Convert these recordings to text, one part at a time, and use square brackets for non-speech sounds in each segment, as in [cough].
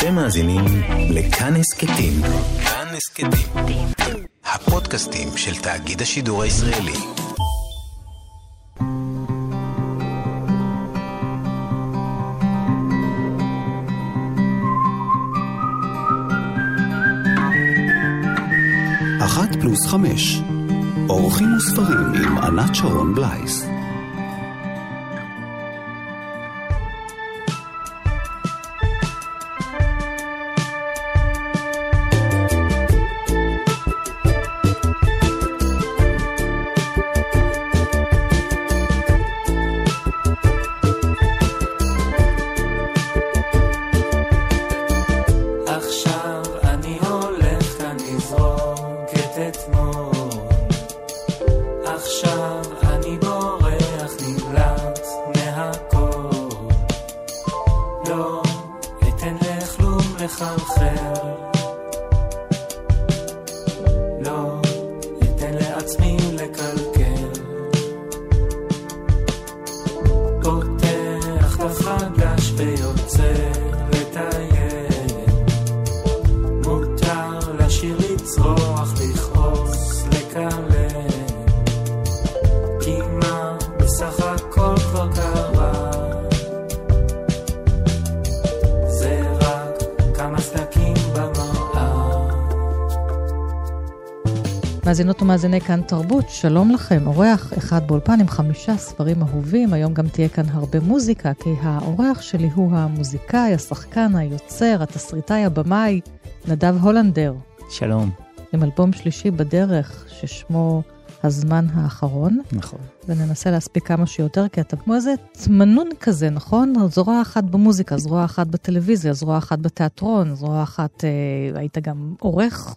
אתם מאזינים לכאן הסכתים. כאן הסכתים. הפודקאסטים של תאגיד השידור הישראלי. אחת פלוס חמש. אורחים וספרים עם ענת שרון בלייס. הכל כבר קרה זה רק כמה סדקים במראה מאזינות ומאזיני כאן תרבות, שלום לכם. אורח אחד באולפן עם חמישה ספרים אהובים. היום גם תהיה כאן הרבה מוזיקה, כי האורח שלי הוא המוזיקאי, השחקן, היוצר, התסריטאי, הבמאי, נדב הולנדר, שלום. עם אלבום שלישי בדרך, ששמו הזמן האחרון, נכון. וננסה להספיק כמה שיותר, כי אתה כמו איזה תמנון כזה, נכון? זרוע אחת במוזיקה, זרוע אחת בטלוויזיה, זרוע אחת בתיאטרון, זרוע אחת, אה, היית גם עורך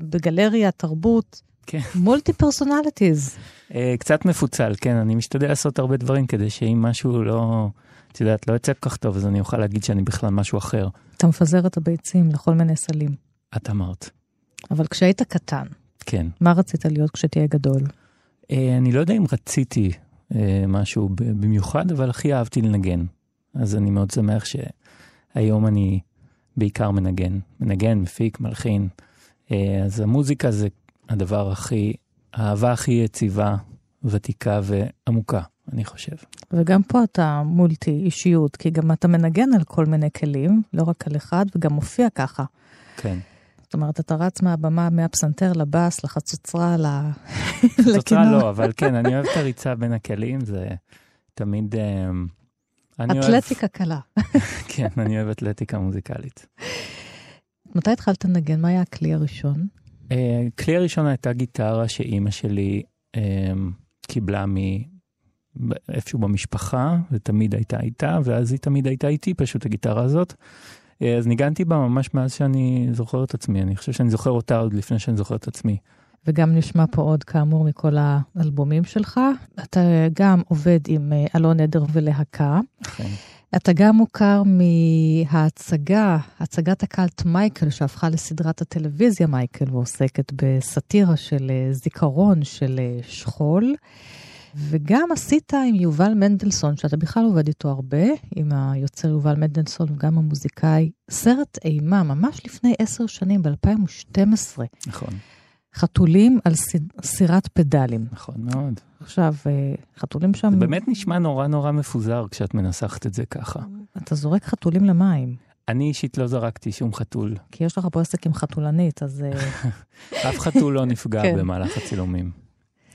בגלריה, תרבות, כן. מולטי פרסונליטיז. אה, קצת מפוצל, כן, אני משתדל לעשות הרבה דברים כדי שאם משהו לא, את יודעת, לא יוצא כל כך טוב, אז אני אוכל להגיד שאני בכלל משהו אחר. אתה מפזר את הביצים לכל מיני סלים. את אמרת. אבל כשהיית קטן, כן. מה רצית להיות כשתהיה גדול? אה, אני לא יודע אם רציתי אה, משהו במיוחד, אבל הכי אהבתי לנגן. אז אני מאוד שמח שהיום אני בעיקר מנגן. מנגן, מפיק, מלחין. אה, אז המוזיקה זה הדבר הכי, האהבה הכי יציבה, ותיקה ועמוקה, אני חושב. וגם פה אתה מולטי אישיות, כי גם אתה מנגן על כל מיני כלים, לא רק על אחד, וגם מופיע ככה. כן. זאת אומרת, אתה רץ מהבמה, מהפסנתר לבאס, לחצוצרה, לכינור. לא, אבל כן, אני אוהב את הריצה בין הכלים, זה תמיד... אה, אתלטיקה קלה. [laughs] כן, אני אוהב אתלטיקה מוזיקלית. מתי התחלת לנגן? מה היה הכלי הראשון? אה, כלי הראשון הייתה גיטרה שאימא שלי אה, קיבלה מ... איפשהו במשפחה, ותמיד הייתה איתה, ואז היא תמיד הייתה איתי, פשוט הגיטרה הזאת. אה, אז ניגנתי בה ממש מאז שאני זוכר את עצמי, אני חושב שאני זוכר אותה עוד לפני שאני זוכר את עצמי. וגם נשמע פה עוד, כאמור, מכל האלבומים שלך. אתה גם עובד עם אה, אלון עדר ולהקה. אכן. אתה גם מוכר מההצגה, הצגת הקאלט מייקל, שהפכה לסדרת הטלוויזיה מייקל, ועוסקת בסאטירה של אה, זיכרון של שכול. וגם עשית עם יובל מנדלסון, שאתה בכלל עובד איתו הרבה, עם היוצר יובל מנדלסון וגם המוזיקאי, סרט אימה, ממש לפני עשר שנים, ב-2012. נכון, חתולים על סירת פדלים. נכון מאוד. עכשיו, אה, חתולים שם, זה באמת נשמע נורא נורא מפוזר כשאת מנסחת את זה ככה. אתה זורק חתולים למים. אני אישית לא זרקתי שום חתול. כי יש לך פה עסק עם חתולנית, אז אה, [laughs] אף חתול לא נפגע כן. במהלך הצילומים.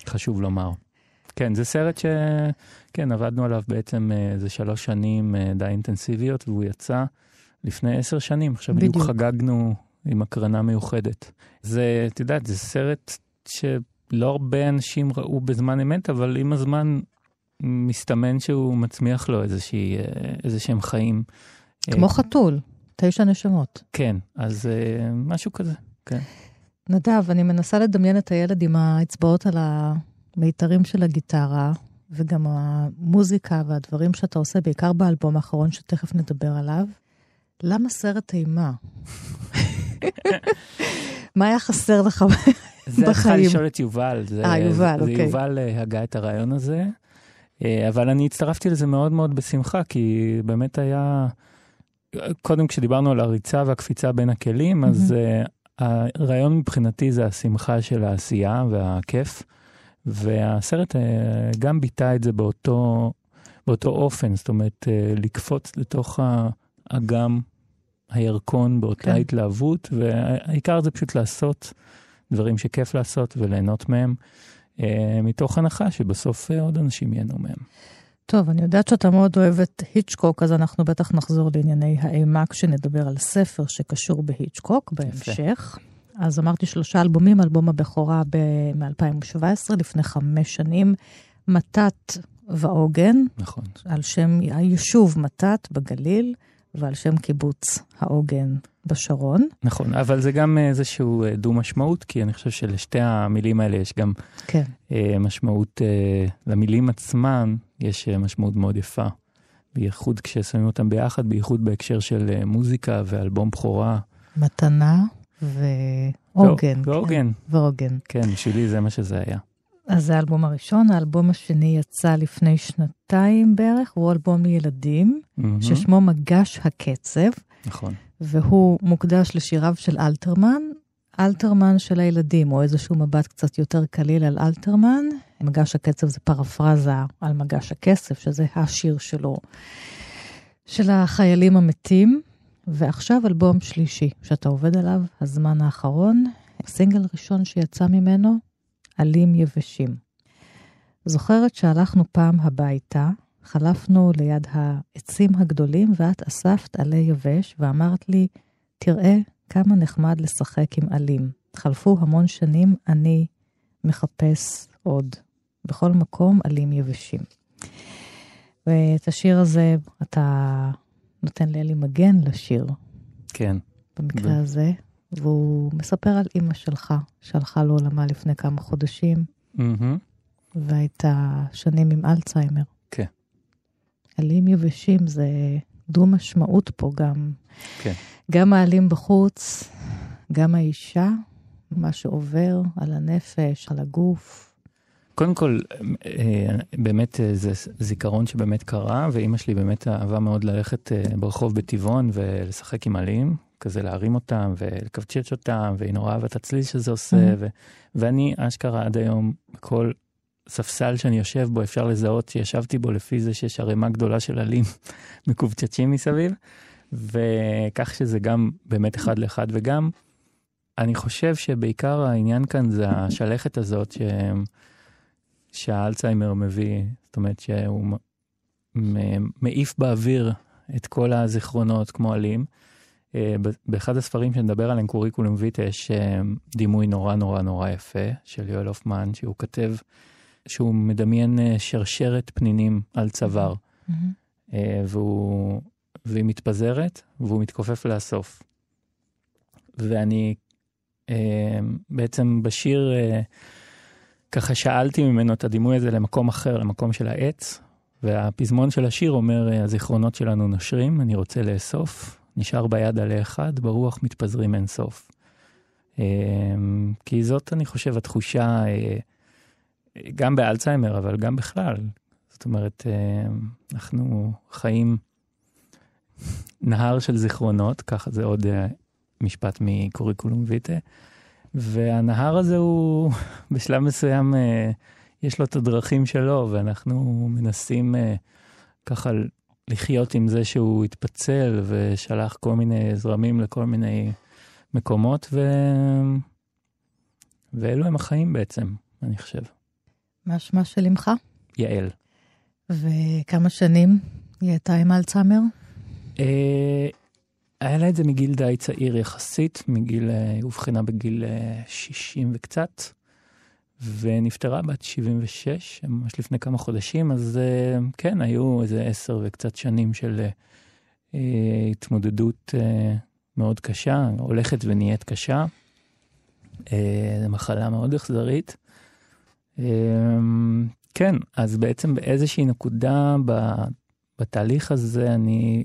חשוב לומר. כן, זה סרט ש... כן, עבדנו עליו בעצם אה, איזה שלוש שנים אה, די אינטנסיביות, והוא יצא לפני עשר שנים. עכשיו בדיוק בדיוק. חגגנו עם הקרנה מיוחדת. זה, את יודעת, זה סרט שלא הרבה אנשים ראו בזמן אמת, אבל עם הזמן מסתמן שהוא מצמיח לו איזושהי, אה, איזה שהם חיים. כמו חתול, תשע נשמות. כן, אז משהו כזה, כן. נדב, אני מנסה לדמיין את הילד עם האצבעות על המיתרים של הגיטרה, וגם המוזיקה והדברים שאתה עושה, בעיקר באלבום האחרון שתכף נדבר עליו. למה סרט אימה? [laughs] מה היה חסר לך? [laughs] זה היה צריך בחיים. לשאול את יובל. זה, אה, יובל, זה, אוקיי. זה יובל אה, הגה את הרעיון הזה. אה, אבל אני הצטרפתי לזה מאוד מאוד בשמחה, כי באמת היה קודם כשדיברנו על הריצה והקפיצה בין הכלים, אז uh, הרעיון מבחינתי זה השמחה של העשייה והכיף, והסרט uh, גם ביטא את זה באותו, באותו אופן, זאת אומרת, uh, לקפוץ לתוך האגם, הירקון באותה כן. התלהבות, והעיקר זה פשוט לעשות דברים שכיף לעשות וליהנות מהם, uh, מתוך הנחה שבסוף עוד אנשים ייהנו מהם. טוב, אני יודעת שאתה מאוד אוהב את היצ'קוק, אז אנחנו בטח נחזור לענייני האימה כשנדבר על ספר שקשור בהיצ'קוק בהמשך. אז אמרתי שלושה אלבומים, אלבום הבכורה מ-2017, לפני חמש שנים, מתת ועוגן. נכון. על שם היישוב מתת בגליל, ועל שם קיבוץ העוגן בשרון. נכון, אבל זה גם איזשהו אה, דו-משמעות, כי אני חושב שלשתי המילים האלה יש גם כן. אה, משמעות, אה, למילים עצמן יש משמעות מאוד יפה. בייחוד כששמים אותם ביחד, בייחוד בהקשר של מוזיקה ואלבום בכורה. מתנה ועוגן. ועוגן. כן, ועוגן. כן, בשבילי זה מה שזה היה. אז זה האלבום הראשון, האלבום השני יצא לפני שנתיים בערך, הוא אלבום לילדים, mm-hmm. ששמו מגש הקצב. נכון. והוא מוקדש לשיריו של אלתרמן, אלתרמן של הילדים, או איזשהו מבט קצת יותר קליל על אלתרמן. מגש הקצב זה פרפרזה על מגש הכסף, שזה השיר שלו, של החיילים המתים. ועכשיו אלבום שלישי, שאתה עובד עליו, הזמן האחרון, סינגל ראשון שיצא ממנו, עלים יבשים. זוכרת שהלכנו פעם הביתה, חלפנו ליד העצים הגדולים, ואת אספת עלי יבש ואמרת לי, תראה כמה נחמד לשחק עם עלים. חלפו המון שנים, אני מחפש עוד. בכל מקום עלים יבשים. ואת השיר הזה אתה נותן לאלי מגן לשיר. כן. במקרה ו... הזה, והוא מספר על אימא שלך, שהלכה לעולמה לפני כמה חודשים, mm-hmm. והייתה שנים עם אלצהיימר. כן. עלים יבשים זה דו משמעות פה גם. כן. גם העלים בחוץ, גם האישה, מה שעובר על הנפש, על הגוף. קודם כל, אה, באמת אה, זה זיכרון שבאמת קרה, ואימא שלי באמת אהבה מאוד ללכת אה, ברחוב בטבעון ולשחק עם עלים, כזה להרים אותם ולקבצ'ץ' אותם, והיא נורא אהבה את הצליל שזה עושה, mm-hmm. ו- ואני אשכרה עד היום, כל ספסל שאני יושב בו אפשר לזהות שישבתי בו לפי זה שיש ערימה גדולה של עלים [laughs] מקובצ'צ'ים מסביב, וכך שזה גם באמת אחד לאחד, וגם אני חושב שבעיקר העניין כאן זה השלכת הזאת, שהם... שהאלצהיימר מביא, זאת אומרת שהוא מעיף באוויר את כל הזיכרונות כמו עלים. אה, באחד הספרים שנדבר עליהם, קוריקולום ויטה, יש אה, דימוי נורא נורא נורא יפה של יואל הופמן, שהוא כותב שהוא מדמיין אה, שרשרת פנינים על צוואר, mm-hmm. והוא, והיא מתפזרת, והוא מתכופף לאסוף. ואני בעצם בשיר, ככה שאלתי ממנו את הדימוי הזה למקום אחר, למקום של העץ, והפזמון של השיר אומר, הזיכרונות שלנו נושרים, אני רוצה לאסוף, נשאר ביד עלה אחד, ברוח מתפזרים אין סוף. כי זאת, אני חושב, התחושה, אה, גם באלצהיימר, אבל גם בכלל. זאת אומרת, אנחנו חיים נהר של זיכרונות, ככה זה עוד אה, משפט מקוריקולום ויטה. והנהר הזה הוא [laughs] בשלב מסוים, אה, יש לו את הדרכים שלו, ואנחנו מנסים אה, ככה לחיות עם זה שהוא התפצל ושלח כל מיני זרמים לכל מיני מקומות, ו... ואלו הם החיים בעצם, אני חושב. מה שמה של אמך? יעל. וכמה שנים היא הייתה עם אלצהיימר? היה לה את זה מגיל די צעיר יחסית, מגיל, אה, היא אובחנה בגיל 60 אה, וקצת, ונפטרה בת 76, ממש לפני כמה חודשים, אז אה, כן, היו איזה עשר וקצת שנים של התמודדות מאוד קשה, הולכת ונהיית קשה. זו מחלה מאוד אכזרית. כן, אז בעצם באיזושהי נקודה בתהליך הזה אני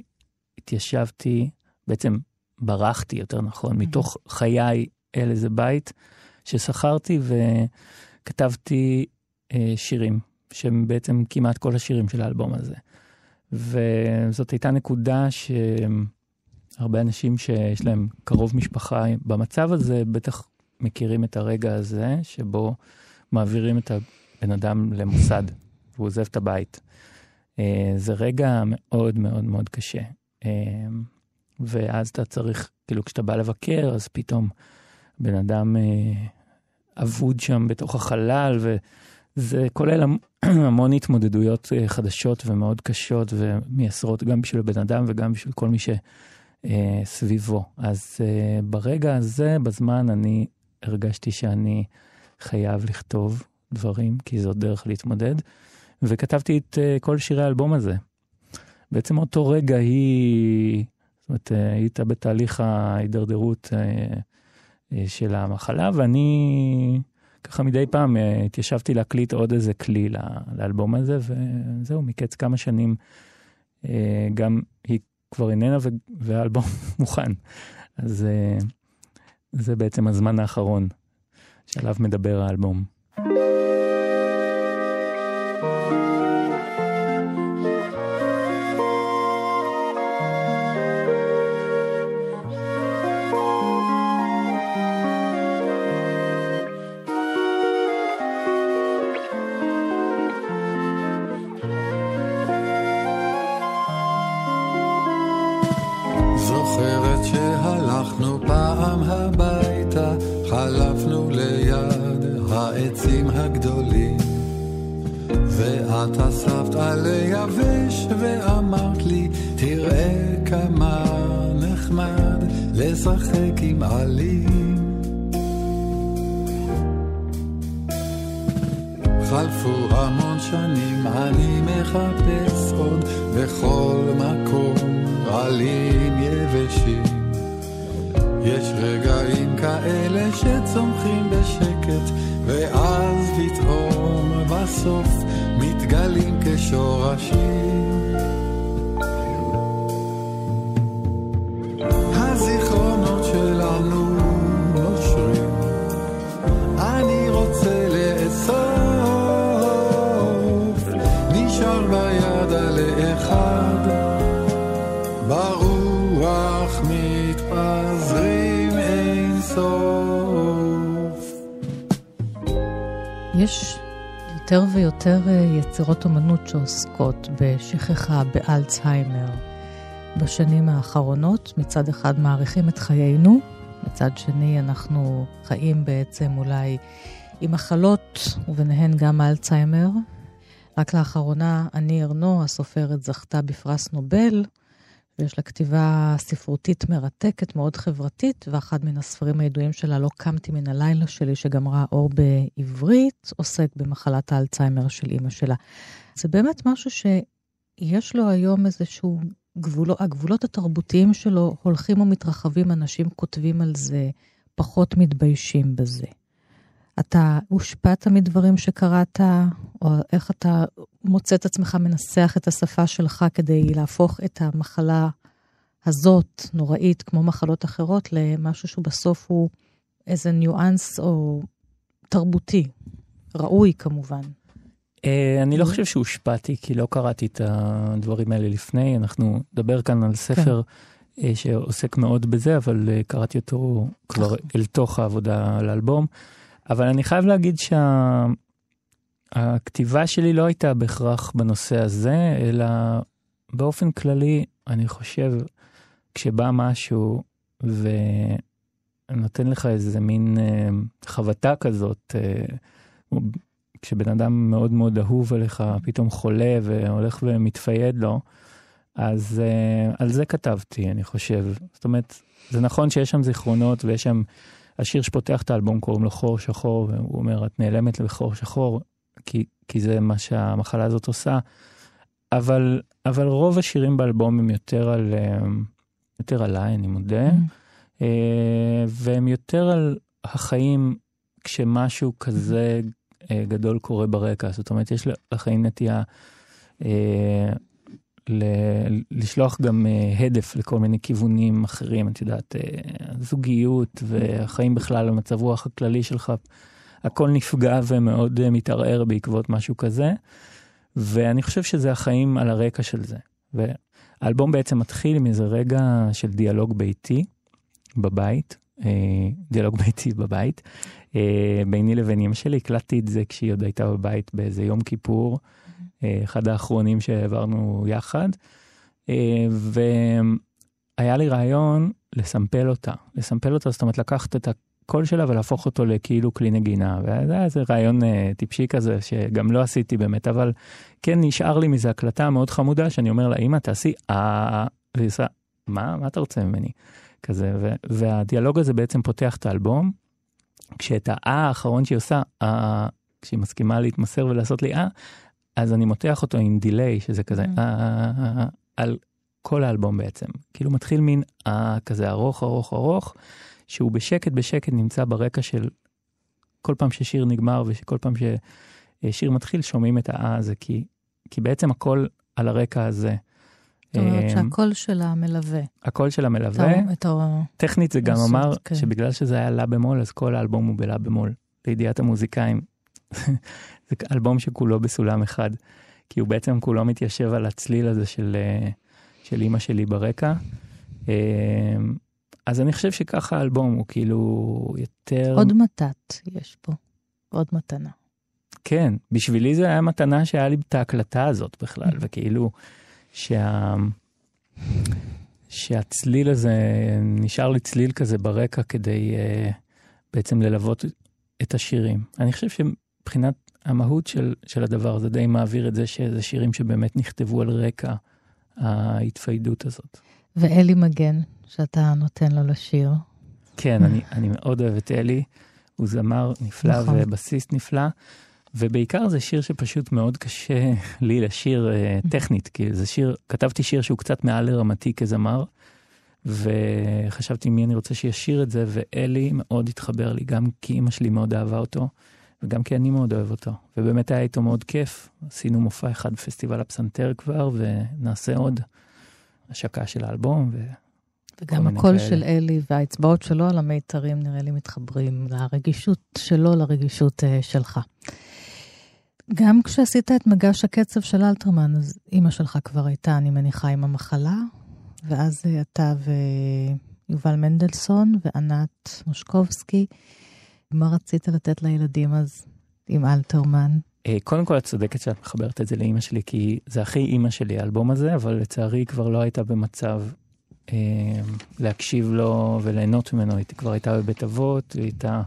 התיישבתי בעצם ברחתי, יותר נכון, מתוך חיי אל איזה בית ששכרתי וכתבתי אה, שירים, שהם בעצם כמעט כל השירים של האלבום הזה. וזאת הייתה נקודה הרבה אנשים שיש להם קרוב משפחה במצב הזה, בטח מכירים את הרגע הזה, שבו מעבירים את הבן אדם למוסד, והוא עוזב את הבית. אה, זה רגע מאוד מאוד מאוד קשה. אה, ואז אתה צריך, כאילו, כשאתה בא לבקר, אז פתאום בן אדם אה, אבוד שם בתוך החלל, וזה כולל [clears throat] המון התמודדויות חדשות ומאוד קשות ומייסרות גם בשביל הבן אדם וגם בשביל כל מי שסביבו. אז ברגע הזה, בזמן, אני הרגשתי שאני חייב לכתוב דברים, כי זאת דרך להתמודד. וכתבתי את כל שירי האלבום הזה. בעצם אותו רגע היא, זאת אומרת, uh, הייתה בתהליך ההידרדרות uh, uh, של המחלה, ואני ככה מדי פעם התיישבתי להקליט עוד איזה כלי לאלבום הזה, וזהו, מקץ כמה שנים גם היא כבר איננה והאלבום [laughs] מוכן. אז זה בעצם הזמן האחרון שעליו מדבר האלבום. זוכרת שהלכנו פעם הביתה, חלפנו ליד העצים הגדולים. ואת אספת על יבש ואמרת לי, תראה כמה נחמד לשחק עם עלים. חלפו המון שנים, אני מחפש עוד בכל מקום עלים יבשים. יש רגעים כאלה שצומחים בשקט, ואז פתאום בסוף מתגלים כשורשים. יותר ויותר אה, יצירות אומנות שעוסקות בשכחה, באלצהיימר. בשנים האחרונות, מצד אחד מעריכים את חיינו, מצד שני אנחנו חיים בעצם אולי עם מחלות, וביניהן גם אלצהיימר. רק לאחרונה, אני ארנו, הסופרת, זכתה בפרס נובל ויש לה כתיבה ספרותית מרתקת, מאוד חברתית, ואחד מן הספרים הידועים שלה, לא קמתי מן הלילה שלי, שגם ראה אור בעברית, עוסק במחלת האלצהיימר של אימא שלה. זה באמת משהו שיש לו היום איזשהו גבולות, הגבולות התרבותיים שלו הולכים ומתרחבים, אנשים כותבים על זה, פחות מתביישים בזה. אתה הושפעת מדברים שקראת, או איך אתה מוצא את עצמך מנסח את השפה שלך כדי להפוך את המחלה הזאת, נוראית, כמו מחלות אחרות, למשהו שהוא בסוף הוא איזה ניואנס או תרבותי, ראוי כמובן. אה, אני לא חושב שהושפעתי, כי לא קראתי את הדברים האלה לפני. אנחנו נדבר כאן על ספר כן. שעוסק מאוד בזה, אבל אה, קראתי אותו כבר אל תוך העבודה על האלבום. אבל אני חייב להגיד שהכתיבה שה... שלי לא הייתה בהכרח בנושא הזה, אלא באופן כללי, אני חושב, כשבא משהו ונותן לך איזה מין אה, חבטה כזאת, אה, כשבן אדם מאוד מאוד אהוב עליך פתאום חולה והולך ומתפייד לו, אז אה, על זה כתבתי, אני חושב. זאת אומרת, זה נכון שיש שם זיכרונות ויש שם השיר שפותח את האלבום קוראים לו חור שחור, והוא אומר, את נעלמת בחור שחור, כי, כי זה מה שהמחלה הזאת עושה. אבל, אבל רוב השירים באלבום הם יותר על, אה, יותר עליי, אני מודה, mm-hmm. והם יותר על החיים כשמשהו כזה אה, גדול קורה ברקע. זאת אומרת, יש לחיים נטייה ל- לשלוח גם uh, הדף לכל מיני כיוונים אחרים, את יודעת, uh, זוגיות והחיים בכלל, המצב רוח הכללי שלך, הכל נפגע ומאוד uh, מתערער בעקבות משהו כזה, ואני חושב שזה החיים על הרקע של זה. האלבום בעצם מתחיל עם איזה רגע של דיאלוג ביתי בבית, אה, דיאלוג [laughs] ביתי בבית, אה, ביני לבין אמא שלי, הקלטתי את זה כשהיא עוד הייתה בבית באיזה יום כיפור, אחד האחרונים שהעברנו יחד, אה, והיה לי רעיון לסמפל אותה, לסמפל אותה, זאת אומרת לקחת את הקול שלה ולהפוך אותו לכאילו כלי נגינה, וזה היה איזה רעיון אה, טיפשי כזה, שגם לא עשיתי באמת, אבל כן נשאר לי מזה הקלטה מאוד חמודה, שאני אומר לה, אמא, תעשי אה, מה, מה אתה רוצה ממני? כזה, ו- והדיאלוג הזה בעצם פותח את האלבום, כשאת האה האחרון שהיא עושה, אה, כשהיא מסכימה להתמסר ולעשות לי אה, אז אני מותח אותו עם דיליי, שזה כזה Mm. אה, אה, אה, על כל האלבום בעצם. כאילו מתחיל מין כזה ארוך ארוך ארוך, שהוא בשקט בשקט נמצא ברקע של כל פעם ששיר נגמר וכל פעם ששיר מתחיל שומעים את האה הזה, כי, כי בעצם הכל על הרקע הזה. זאת אומרת אה, שהקול שלה מלווה. הקול את ה... טכנית זה גם אמר כן. שבגלל שזה היה לה במול, אז כל האלבום הוא בלה במול. לידיעת המוזיקאים, זה אלבום שכולו בסולם אחד, כי הוא בעצם כולו מתיישב על הצליל הזה של, אה, של אימא שלי ברקע. אה, אז אני חושב שככה האלבום הוא כאילו יותר... עוד מתת יש פה. עוד מתנה. כן, בשבילי זה היה מתנה שהיה לי את ההקלטה הזאת בכלל, Mm. וכאילו שה... שהצליל הזה, נשאר לי צליל כזה ברקע כדי uh, בעצם ללוות את השירים. אני חושב שמבחינת המהות של, של הדבר הזה די מעביר את זה שזה שירים שבאמת נכתבו על רקע ההתפיידות הזאת. ואלי מגן, שאתה נותן לו לשיר. כן, אני, אני מאוד אוהב את אלי, הוא זמר נפלא נכון. ובסיסט נפלא, ובעיקר זה שיר שפשוט מאוד קשה לי לשיר uh, טכנית, כי זה שיר, כתבתי שיר שהוא קצת מעל לרמתי כזמר, וחשבתי מי אני רוצה שישיר את זה, ואלי מאוד התחבר לי, גם כי אימא שלי מאוד אהבה אותו, וגם כי אני מאוד אוהב אותו, ובאמת היה איתו מאוד כיף, עשינו מופע אחד בפסטיבל הפסנתר כבר, ונעשה עוד השקה של האלבום, ו... וגם הקול כאלה. של אלי והאצבעות שלו על המיתרים נראה לי מתחברים לרגישות שלו, לרגישות uh, שלך. גם כשעשית את מגש הקצב של אלתרמן, אז אימא שלך כבר הייתה, אני מניחה, עם המחלה, ואז uh, אתה ויובל מנדלסון וענת מושקובסקי. מה רצית לתת לילדים אז עם אלתרמן? אה, קודם כל את צודקת שאת מחברת את זה לאימא שלי, כי זה הכי אימא שלי האלבום הזה, אבל לצערי היא כבר לא הייתה במצב אה, להקשיב לו וליהנות ממנו, היא כבר הייתה בבית אבות, היא הייתה,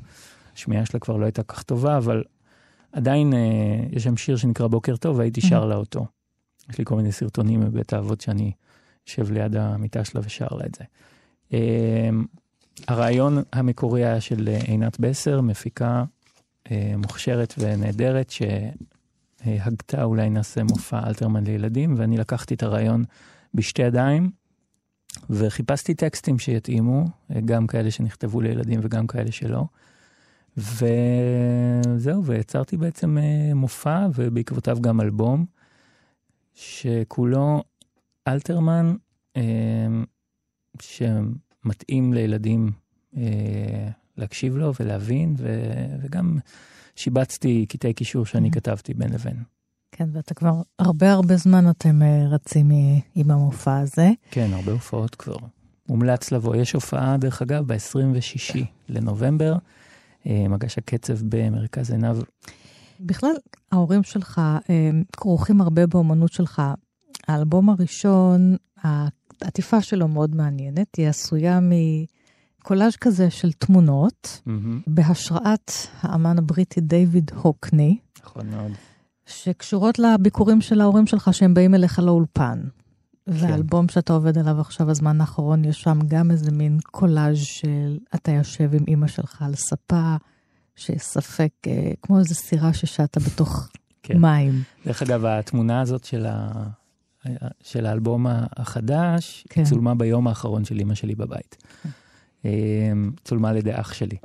השמיעה שלה כבר לא הייתה כך טובה, אבל עדיין אה, יש שם שיר שנקרא בוקר טוב, והייתי שר לה אותו. יש לי כל מיני סרטונים בבית האבות שאני יושב ליד המיטה שלה ושר לה את זה. אה, הרעיון המקורי היה של אה, עינת בסר, מפיקה אה, מוכשרת ונהדרת, שהגתה אולי נעשה מופע אלתרמן לילדים, ואני לקחתי את הרעיון בשתי ידיים, וחיפשתי טקסטים שיתאימו, אה, גם כאלה שנכתבו לילדים וגם כאלה שלא. וזהו, ויצרתי בעצם מופע, ובעקבותיו גם אלבום, שכולו אלתרמן, אה, שמתאים לילדים אה, להקשיב לו ולהבין, ו, וגם שיבצתי קטעי קישור שאני Mhm. כתבתי בין לבין. כן, ואתה כבר הרבה הרבה זמן אתם אה, רצים אה, עם המופע הזה. כן, הרבה הופעות כבר. מומלץ לבוא. יש הופעה, דרך אגב, ב-26 לנובמבר, אה, מגש הקצב במרכז עיניו. בכלל, ההורים שלך כרוכים הרבה באומנות שלך. האלבום הראשון, העטיפה שלו מאוד מעניינת, היא עשויה מקולאז' כזה של תמונות, מהמם, בהשראת האמן הבריטי דיוויד הוקני, נכון מאוד. שקשורות לביקורים של ההורים שלך שהם באים אליך לאולפן. והאלבום שאתה עובד עליו עכשיו, הזמן האחרון, יש שם גם איזה מין קולאז' של אתה יושב עם אימא שלך על ספה, שספק, אה, כמו איזה סירה ששטה בתוך כן. מים. דרך אגב, התמונה הזאת של, ה... של האלבום החדש, כן. כן. צולמה ביום האחרון של אימא שלי בבית. אה, צולמה על ידי אח שלי.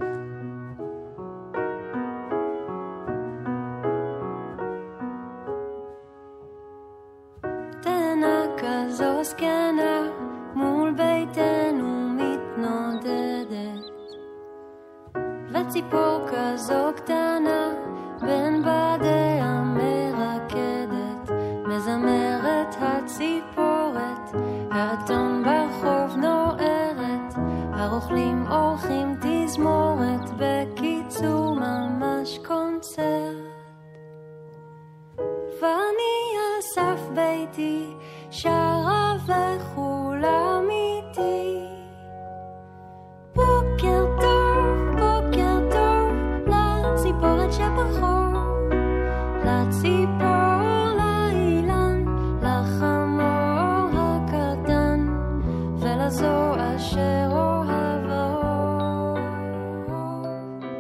ביתי, שרה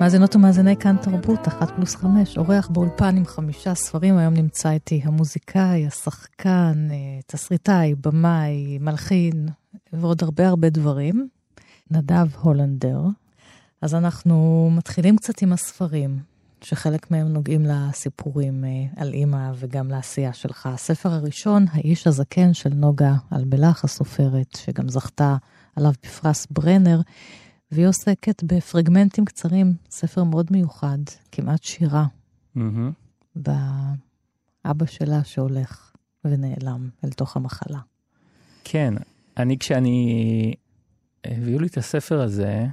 מאזינות ומאזיני כאן תרבות, אחת פלוס חמש, אורח באולפן עם חמישה ספרים, היום נמצא איתי המוזיקאי, השחקן, אה, תסריטאי, במאי, מלחין, ועוד הרבה הרבה דברים. נדב הולנדר. אז אנחנו מתחילים קצת עם הספרים, שחלק מהם נוגעים לסיפורים אה, על אימא וגם לעשייה שלך. הספר הראשון, האיש הזקן של נוגה אלבלח, הסופרת, שגם זכתה עליו בפרס ברנר, והיא עוסקת בפרגמנטים קצרים, ספר מאוד מיוחד, כמעט שירה, מהמם. באבא שלה שהולך ונעלם אל תוך המחלה. כן, אני כשאני... הביאו לי את הספר הזה,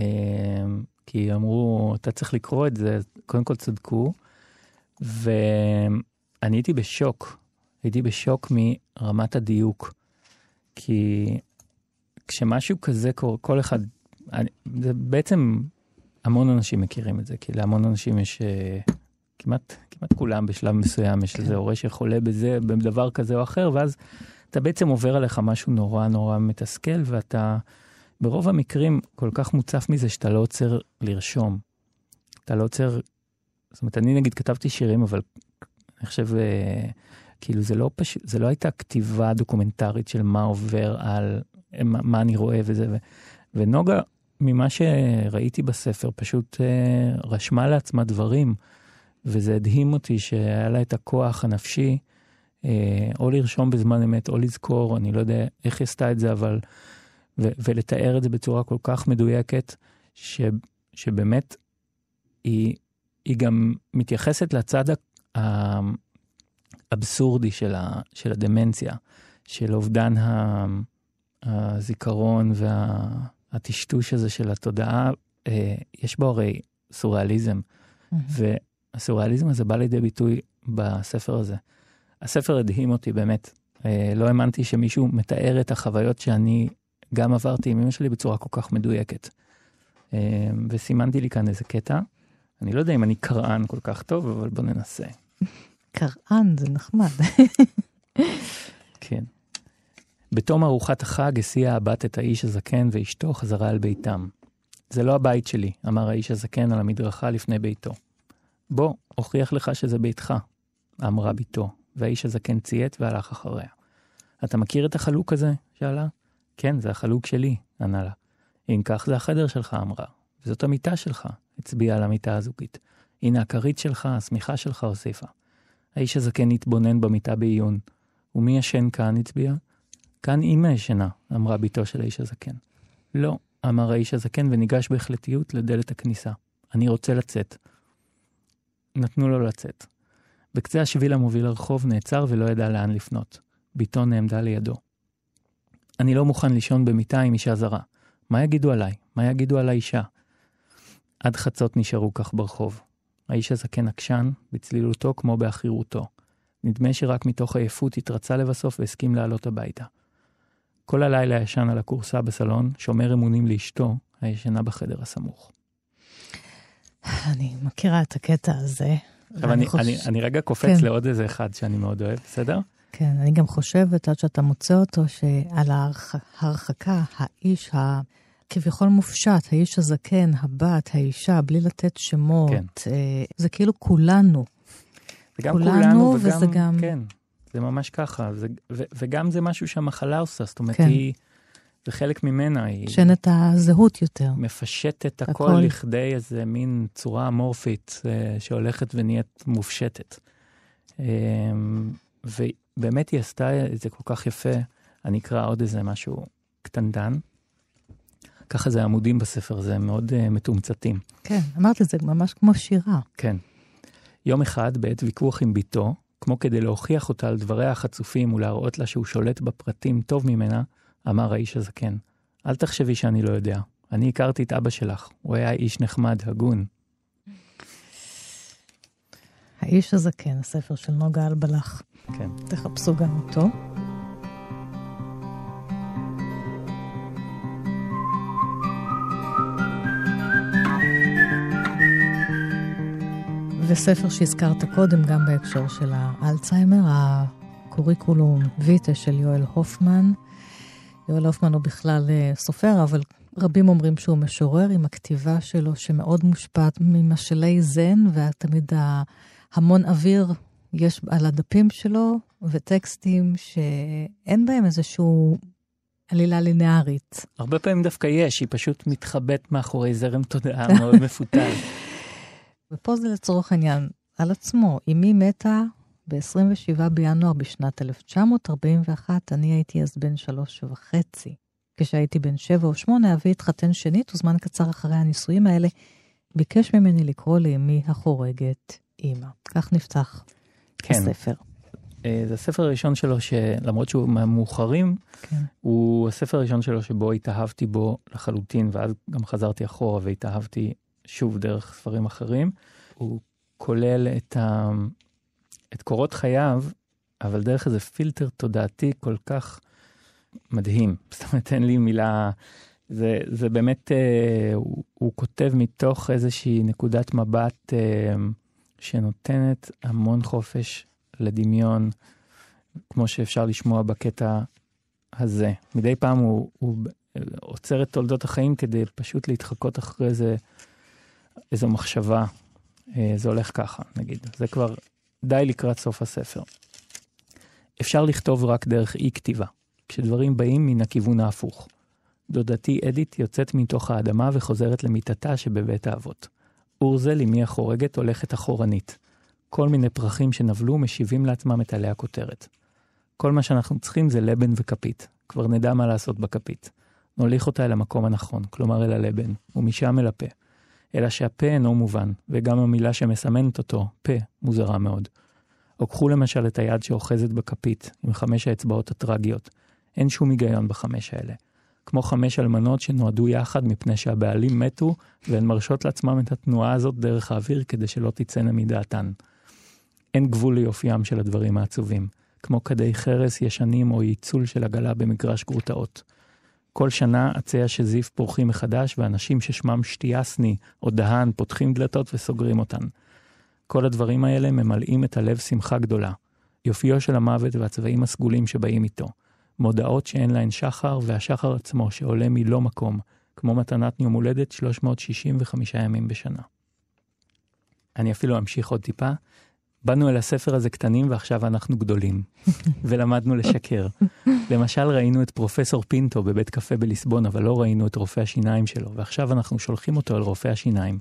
אה, כי אמרו, אתה צריך לקרוא את זה, קודם כל צדקו, ואני הייתי בשוק, הייתי בשוק מרמת הדיוק, כי כשמשהו כזה קורה, כל אחד, אני, זה בעצם, המון אנשים מכירים את זה, כי להמון אנשים יש, אה, כמעט, כמעט כולם בשלב מסוים, יש איזה הורה שחולה בזה, בדבר כזה או אחר, ואז אתה בעצם עובר עליך משהו נורא נורא מתסכל, ואתה ברוב המקרים כל כך מוצף מזה שאתה לא עוצר לרשום. אתה לא עוצר, זאת אומרת, אני נגיד כתבתי שירים, אבל אני חושב, אה, כאילו זה לא פשוט, זה לא הייתה כתיבה דוקומנטרית של מה עובר על, מה, מה אני רואה וזה, ו, ונוגה, ממה שראיתי בספר, פשוט אה, רשמה לעצמה דברים, וזה הדהים אותי שהיה לה את הכוח הנפשי. אה, או לרשום בזמן אמת, או לזכור, אני לא יודע איך היא עשתה את זה, אבל... ו- ולתאר את זה בצורה כל כך מדויקת, ש- שבאמת היא, היא גם מתייחסת לצד האבסורדי של, ה- של הדמנציה, של אובדן הזיכרון והטשטוש הזה של התודעה. אה, יש בו הרי סוריאליזם, והסוריאליזם הזה בא לידי ביטוי בספר הזה. הספר הדהים אותי באמת. אה, לא האמנתי שמישהו מתאר את החוויות שאני גם עברתי עם אמא שלי בצורה כל כך מדויקת. אה, וסימנתי לי כאן איזה קטע. אני לא יודע אם אני קראן כל כך טוב, אבל בוא ננסה. [laughs] קראן, זה נחמד. כן. בתום ארוחת החג הסיעה הבת את האיש הזקן ואשתו חזרה אל ביתם. זה לא הבית שלי, אמר האיש הזקן על המדרכה לפני ביתו. בוא, אוכיח לך שזה ביתך, אמרה בתו, והאיש הזקן ציית והלך אחריה. אתה מכיר את החלוק הזה? שאלה. כן, זה החלוק שלי, ענה לה. אם כך זה החדר שלך, אמרה. וזאת המיטה שלך, הצביעה על המיטה הזוגית. הנה הכרית שלך, השמיכה שלך, הוסיפה. האיש הזקן התבונן במיטה בעיון. ומי ישן כאן? הצביע. כאן אמא ישנה, אמרה בתו של האיש הזקן. לא, אמר האיש הזקן וניגש בהחלטיות לדלת הכניסה. אני רוצה לצאת. נתנו לו לצאת. בקצה השביל המוביל לרחוב נעצר ולא ידע לאן לפנות. בתו נעמדה לידו. אני לא מוכן לישון במיטה עם אישה זרה. מה יגידו עליי? מה יגידו על האישה? עד חצות נשארו כך ברחוב. האיש הזקן עקשן, בצלילותו כמו בעכירותו. נדמה שרק מתוך עייפות התרצה לבסוף והסכים לעלות הביתה. כל הלילה ישן על הכורסה בסלון, שומר אמונים לאשתו, הישנה בחדר הסמוך. אני מכירה את הקטע הזה. עכשיו אני, חוש- אני, אני רגע קופץ כן. לעוד איזה אחד שאני מאוד אוהב, בסדר? כן, אני גם חושבת, עד שאתה מוצא אותו, שעל ההרח- ההרחקה, האיש הכביכול מופשט, האיש הזקן, הבת, האישה, בלי לתת שמות, כן. אה, זה כאילו כולנו. זה גם כולנו, כולנו, וזה וגם, גם- כן, זה ממש ככה, זה, ו, וגם זה משהו שהמחלה עושה, זאת אומרת, כן. היא, זה חלק ממנה, היא שאין את הזהות יותר. מפשטת הכל, הכל. לכדי איזה מין צורה אמורפית אה, שהולכת ונהיית מופשטת. אה, ובאמת היא עשתה את זה כל כך יפה, אני אקרא עוד איזה משהו קטנטן. ככה זה עמודים בספר, זה מאוד uh, מתומצתים. כן, אמרת את זה ממש כמו שירה. כן. יום אחד, בעת ויכוח עם בתו, כמו כדי להוכיח אותה על דבריה החצופים ולהראות לה שהוא שולט בפרטים טוב ממנה, אמר האיש הזקן, אל תחשבי שאני לא יודע. אני הכרתי את אבא שלך, הוא היה איש נחמד, הגון. האיש הזקן, הספר של נוגה אלבלח. כן. תחפשו גם אותו. וספר שהזכרת קודם, גם בהקשר של האלצהיימר, הקוריקולום ויטה של יואל הופמן. יואל הופמן הוא בכלל אה, סופר, אבל רבים אומרים שהוא משורר עם הכתיבה שלו, שמאוד מושפעת ממשלי זן, ותמיד המון אוויר יש על הדפים שלו, וטקסטים שאין בהם איזשהו עלילה לינארית. הרבה פעמים דווקא יש, היא פשוט מתחבאת מאחורי זרם תודעה מאוד מפותל. [laughs] ופה זה לצורך העניין על עצמו. אמי מתה ב-27 בינואר בשנת 1941, אני הייתי אז בן שלוש וחצי. כשהייתי בן שבע או שמונה, אבי התחתן שנית, וזמן קצר אחרי הנישואים האלה, ביקש ממני לקרוא לאמי החורגת אימא. כך נפתח כן. הספר. אה, זה הספר הראשון שלו, שלמרות שהוא מהמאוחרים, כן. הוא הספר הראשון שלו שבו התאהבתי בו לחלוטין, ואז גם חזרתי אחורה והתאהבתי שוב דרך ספרים אחרים. הוא כולל את, ה... את קורות חייו, אבל דרך איזה פילטר תודעתי כל כך מדהים. [laughs] זאת אומרת, אין לי מילה... זה, זה באמת, אה, הוא, הוא כותב מתוך איזושהי נקודת מבט אה, שנותנת המון חופש לדמיון, כמו שאפשר לשמוע בקטע הזה. מדי פעם הוא, הוא עוצר את תולדות החיים כדי פשוט להתחקות אחרי איזה, איזו מחשבה. אה, זה הולך ככה, נגיד. זה כבר די לקראת סוף הספר. אפשר לכתוב רק דרך אי כתיבה, כשדברים באים מן הכיוון ההפוך. דודתי אדית יוצאת מתוך האדמה וחוזרת למיטתה שבבית האבות. אורזל, אמי החורגת, הולכת אחורנית. כל מיני פרחים שנבלו משיבים לעצמם את עלי הכותרת. כל מה שאנחנו צריכים זה לבן וכפית. כבר נדע מה לעשות בכפית. נוליך אותה אל המקום הנכון, כלומר אל הלבן, ומשם אל הפה. אלא שהפה אינו מובן, וגם המילה שמסמנת אותו, פה, מוזרה מאוד. או קחו למשל את היד שאוחזת בכפית, עם חמש האצבעות הטרגיות. אין שום היגיון בחמש האלה. כמו חמש אלמנות שנועדו יחד מפני שהבעלים מתו, והן מרשות לעצמם את התנועה הזאת דרך האוויר כדי שלא תצאנה מדעתן. אין גבול ליופיים של הדברים העצובים, כמו כדי חרס ישנים או ייצול של עגלה במגרש גרוטאות. כל שנה עצי השזיף פורחים מחדש, ואנשים ששמם שטיאסני או דהן פותחים דלתות וסוגרים אותן. כל הדברים האלה ממלאים את הלב שמחה גדולה. יופיו של המוות והצבעים הסגולים שבאים איתו. מודעות שאין להן שחר, והשחר עצמו שעולה מלא מקום, כמו מתנת יום הולדת 365 ימים בשנה. אני אפילו אמשיך עוד טיפה. באנו אל הספר הזה קטנים ועכשיו אנחנו גדולים, [laughs] ולמדנו לשקר. למשל ראינו את פרופסור פינטו בבית קפה בליסבון, אבל לא ראינו את רופא השיניים שלו, ועכשיו אנחנו שולחים אותו אל רופא השיניים.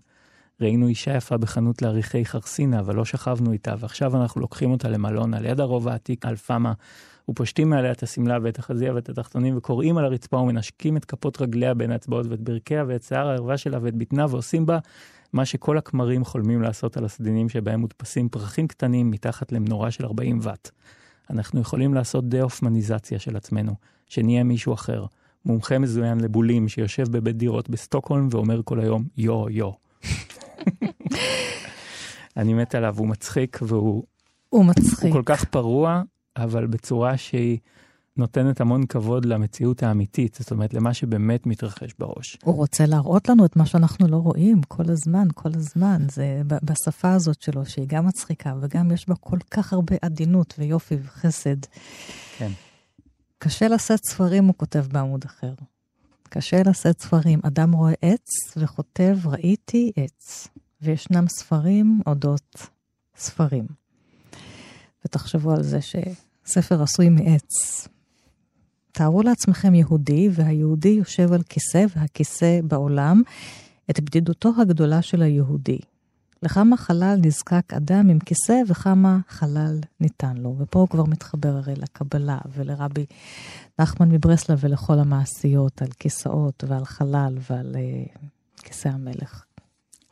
ראינו אישה יפה בחנות לעריכי חרסינה, אבל לא שכבנו איתה, ועכשיו אנחנו לוקחים אותה למלון על יד הרובע העתיק אלפמה, ופושטים מעליה את השמלה ואת החזייה ואת התחתונים, וקוראים על הרצפה ומנשקים את כפות רגליה בין האצבעות ואת ברכיה ואת שיער הערווה שלה ואת בטנה, ועושים בה מה שכל הכמרים חולמים לעשות על הסדינים שבהם מודפסים פרחים קטנים מתחת למנורה של 40 ואט. אנחנו יכולים לעשות דה-הופמניזציה של עצמנו, שנהיה מישהו אחר, מומחה מזוין לבולים שיושב בבית דירות בסטוקהולם ואומר כל היום יו יו. [laughs] אני מת עליו, הוא מצחיק והוא הוא מצחיק. הוא כל כך פרוע, אבל בצורה שהיא נותנת המון כבוד למציאות האמיתית, זאת אומרת, למה שבאמת מתרחש בראש. הוא רוצה להראות לנו את מה שאנחנו לא רואים כל הזמן, כל הזמן. זה בשפה הזאת שלו, שהיא גם מצחיקה וגם יש בה כל כך הרבה עדינות ויופי וחסד. כן. קשה לשאת ספרים, הוא כותב בעמוד אחר. קשה לשאת ספרים. אדם רואה עץ וכותב, ראיתי עץ. וישנם ספרים אודות ספרים. ותחשבו על זה שספר עשוי מעץ. תארו לעצמכם יהודי, והיהודי יושב על כיסא, והכיסא בעולם, את בדידותו הגדולה של היהודי. לכמה חלל נזקק אדם עם כיסא וכמה חלל ניתן לו. ופה הוא כבר מתחבר הרי לקבלה ולרבי נחמן מברסלב ולכל המעשיות על כיסאות ועל חלל ועל uh, כיסא המלך.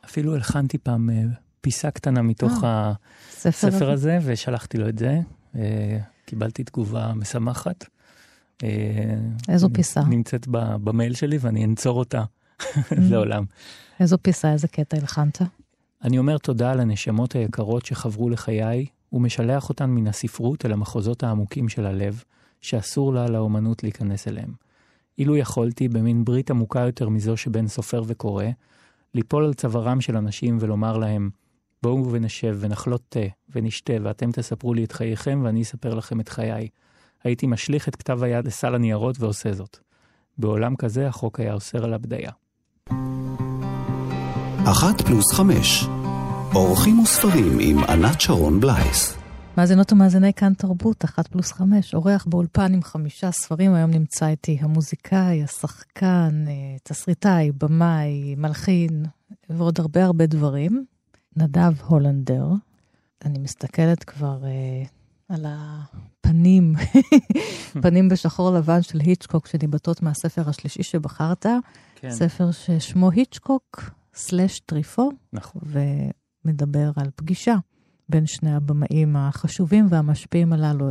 אפילו הלחנתי פעם אה, פיסה קטנה מתוך אה, הספר הזה, ושלחתי לו את זה. אה, קיבלתי תגובה משמחת, איזו נ- פיסה? נמצאת במייל שלי ואני אנצור אותה [laughs] לעולם. איזו פיסה, איזה קטע הלחנת? אני אומר תודה לנשמות היקרות שחברו לחיי, ומשלח אותן מן הספרות אל המחוזות העמוקים של הלב, שאסור לה לאומנות להיכנס אליהם. אילו יכולתי, במין ברית עמוקה יותר מזו שבין סופר וקורא, ליפול על צווארם של אנשים ולומר להם, בואו ונשב ונחלות תה ונשתה, ואתם תספרו לי את חייכם ואני אספר לכם את חיי. הייתי משליך את כתב היד לסל הניירות ועושה זאת. בעולם כזה החוק היה אוסר על הבדיה. אחת פלוס חמש. אורחים וספרים עם ענת שרון בלייס. מאזינות ומאזיני כאן תרבות, אחת פלוס חמש, אורח באולפן עם חמישה ספרים, היום נמצא איתי המוזיקאי, השחקן, אה, תסריטאי, במאי, מלחין, ועוד הרבה הרבה דברים. נדב הולנדר, אני מסתכלת כבר אה, על הפנים, [laughs] פנים בשחור לבן של היצ'קוק שניבטות מהספר השלישי שבחרת, כן. ספר ששמו היצ'קוק סלש טריפו, נכון. ומדבר על פגישה בין שני הבמאים החשובים והמשפיעים הללו.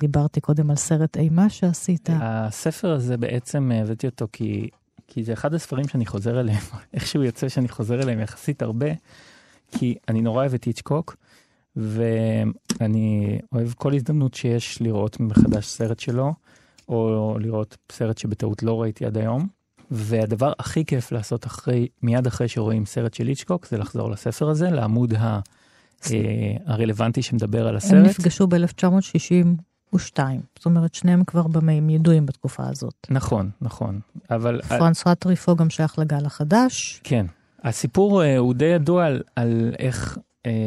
דיברתי קודם על סרט אימה שעשית. הספר הזה בעצם הבאתי אותו כי, כי זה אחד הספרים שאני חוזר אליהם, [laughs] איכשהו יוצא שאני חוזר אליהם יחסית הרבה, כי אני נורא אוהב את היצ'קוק, ואני אוהב כל הזדמנות שיש לראות מחדש סרט שלו, או לראות סרט שבטעות לא ראיתי עד היום. והדבר הכי כיף לעשות אחרי, מיד אחרי שרואים סרט של היצ'קוק, זה לחזור לספר הזה, לעמוד ה, אה, הרלוונטי שמדבר על הסרט. הם נפגשו ב-1962, זאת אומרת, שניהם כבר במאים ידועים בתקופה הזאת. נכון, נכון. אבל... פרנסואה טריפו גם שייך לגל החדש. כן. הסיפור אה, הוא די ידוע על, על איך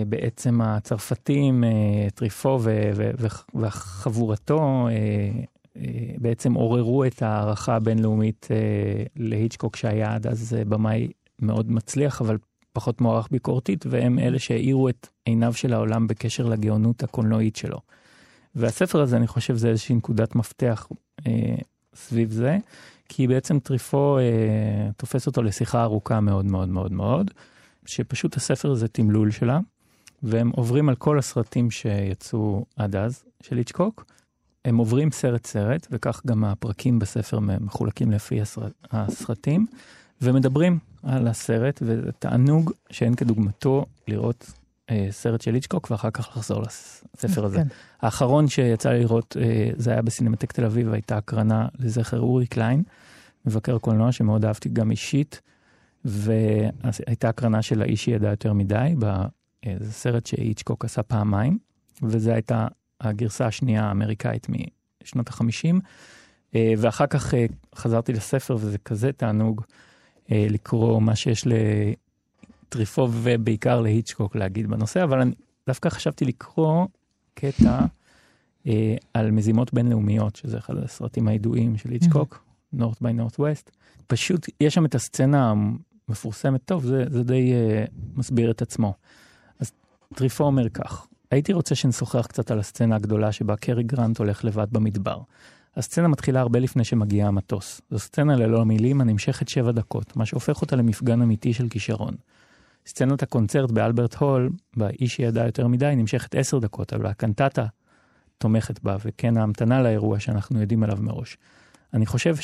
בעצם הצרפתים, אה, טריפו ו- וחבורתו, אה, אה, בעצם עוררו את ההערכה הבינלאומית אה, להיצ'קוק שהיה עד אז אה, במאי מאוד מצליח, אבל פחות מוערך ביקורתית, והם אלה שהאירו את עיניו של העולם בקשר לגאונות הקולנועית שלו. והספר הזה, אני חושב, זה איזושהי נקודת מפתח אה, סביב זה, כי בעצם טריפו אה, תופס אותו לשיחה ארוכה מאוד מאוד מאוד מאוד, שפשוט הספר זה תמלול שלה, והם עוברים על כל הסרטים שיצאו עד אז של היצ'קוק. הם עוברים סרט-סרט, וכך גם הפרקים בספר מחולקים לפי הסרט, הסרטים, ומדברים על הסרט, וזה תענוג שאין כדוגמתו לראות אה, סרט של היצ'קוק ואחר כך לחזור לספר הזה. כן. האחרון שיצא לראות, אה, זה היה בסינמטק תל אביב, הייתה הקרנה לזכר אורי קליין, מבקר קולנוע שמאוד אהבתי גם אישית, והייתה הקרנה של האיש שידע יותר מדי, זה סרט שהיצ'קוק עשה פעמיים, וזו הייתה הגרסה השנייה האמריקאית משנות החמישים, אה, ואחר כך אה, חזרתי לספר וזה כזה תענוג אה, לקרוא מה שיש לטריפו ובעיקר להיצ'קוק להגיד בנושא, אבל אני דווקא חשבתי לקרוא קטע על מזימות בינלאומיות, שזה אחד הסרטים הידועים של היצ'קוק, North by Northwest. פשוט יש שם את הסצנה המפורסמת, טוב, זה, זה די אה, מסביר את עצמו. אז טריפו אומר כך, הייתי רוצה שנשוחח קצת על הסצנה הגדולה שבה קרי גרנט הולך לבד במדבר. הסצנה מתחילה הרבה לפני שמגיע המטוס. זו סצנה ללא מילים הנמשכת שבע דקות, מה שהופך אותה למפגן אמיתי של כישרון. סצנת הקונצרט באלברט הול, באיש שידע יותר מדי, נמשכת עשר דקות, אבל הקנטטה תומכת בה, וכן ההמתנה לאירוע שאנחנו יודעים עליו מראש. אני חושב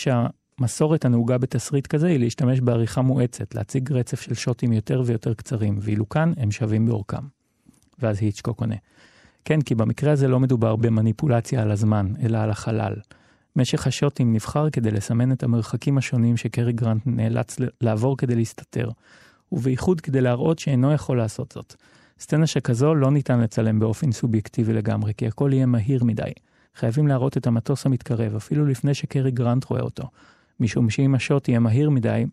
שהמסורת הנהוגה בתסריט כזה היא להשתמש בעריכה מואצת, להציג רצף של שוטים יותר ויותר קצרים, ואילו כאן הם שווים באורכם. ואז היצ'קוק עונה. כן, כי במקרה הזה לא מדובר במניפולציה על הזמן, אלא על החלל. משך השוטים נבחר כדי לסמן את המרחקים השונים שקרי גרנט נאלץ לעבור כדי להסתתר, ובייחוד כדי להראות שאינו יכול לעשות זאת. סצנה שכזו לא ניתן לצלם באופן סובייקטיבי לגמרי, כי הכל יהיה מהיר מדי. חייבים להראות את המטוס המתקרב, אפילו לפני שקרי גרנט רואה אותו. משום שאם השוט יהיה מהיר מדי,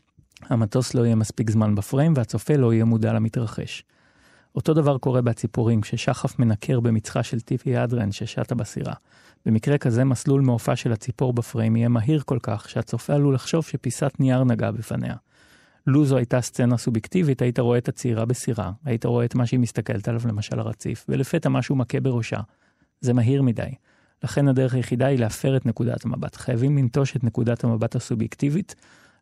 המטוס לא יהיה מספיק זמן בפריים והצופה לא יהיה מודע למתרחש. אותו דבר קורה בציפורים, כששחף מנקר במצחה של טיפי אדרן ששטה בסירה. במקרה כזה, מסלול מעופה של הציפור בפריים יהיה מהיר כל כך, שהצופה עלול לחשוב שפיסת נייר נגע בפניה. לו זו הייתה סצנה סובייקטיבית, היית רואה את הצעירה בסירה, היית רואה את מה שהיא מסתכלת עליו, למשל הרציף, ולפתע משהו מכה בראשה. זה מהיר מדי. לכן הדרך היחידה היא להפר את נקודת המבט. חייבים לנטוש את נקודת המבט הסובייקטיבית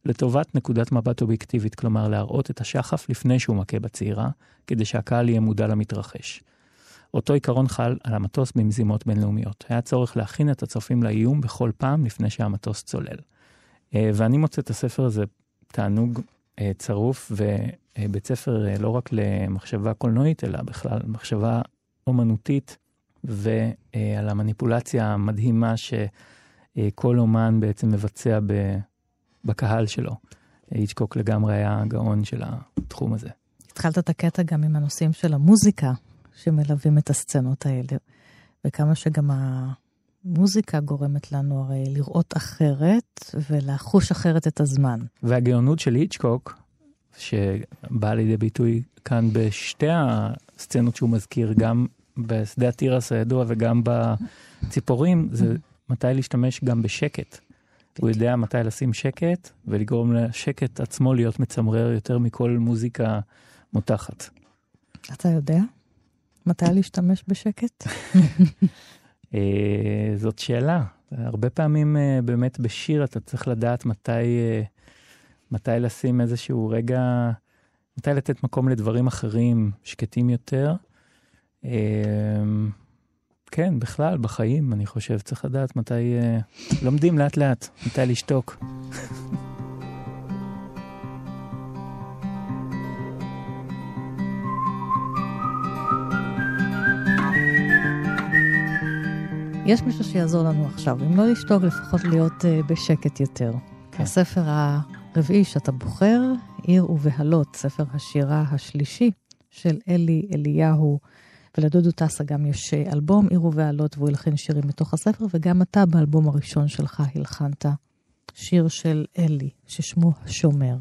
לטובת נקודת מבט אובייקטיבית, כלומר להראות את השחף לפני שהוא מכה בצעירה, כדי שהקהל יהיה מודע למתרחש. אותו עיקרון חל על המטוס במזימות בינלאומיות. היה צורך להכין את הצופים לאיום בכל פעם לפני שהמטוס צולל. אה, ואני מוצא את הספר הזה תענוג אה, צרוף ובית ספר אה, לא רק למחשבה קולנועית, אלא בכלל מחשבה אומנותית ועל המניפולציה המדהימה שכל אומן בעצם מבצע בקהל שלו. היצ'קוק לגמרי היה הגאון של התחום הזה. התחלת את הקטע גם עם הנושאים של המוזיקה שמלווים את הסצנות האלה, וכמה שגם המוזיקה גורמת לנו הרי לראות אחרת ולחוש אחרת את הזמן. והגאונות של היצ'קוק, שבאה לידי ביטוי כאן בשתי הסצנות שהוא מזכיר, גם בשדה התירס הידוע וגם בציפורים, זה מתי להשתמש גם בשקט. הוא יודע מתי לשים שקט ולגרום לשקט עצמו להיות מצמרר יותר מכל מוזיקה מותחת. אתה יודע מתי להשתמש בשקט? אה, זאת שאלה. הרבה פעמים אה, באמת בשיר אתה צריך לדעת מתי, אה, מתי לשים איזשהו רגע, מתי לתת מקום לדברים אחרים, שקטים יותר. אה, כן, בכלל, בחיים, אני חושב, צריך לדעת מתי... אה, לומדים לאט-לאט, מתי לשתוק. יש מישהו שיעזור לנו עכשיו, אם לא לשתוק, לפחות להיות uh, בשקט יותר. כן. הספר הרביעי שאתה בוחר, עיר ובהלות, ספר השירה השלישי של אלי אליהו, ולדודו טסה גם יש אה, אלבום עיר ובהלות, והוא הלחין שירים מתוך הספר, וגם אתה באלבום הראשון שלך הלחנת שיר של אלי, ששמו השומר.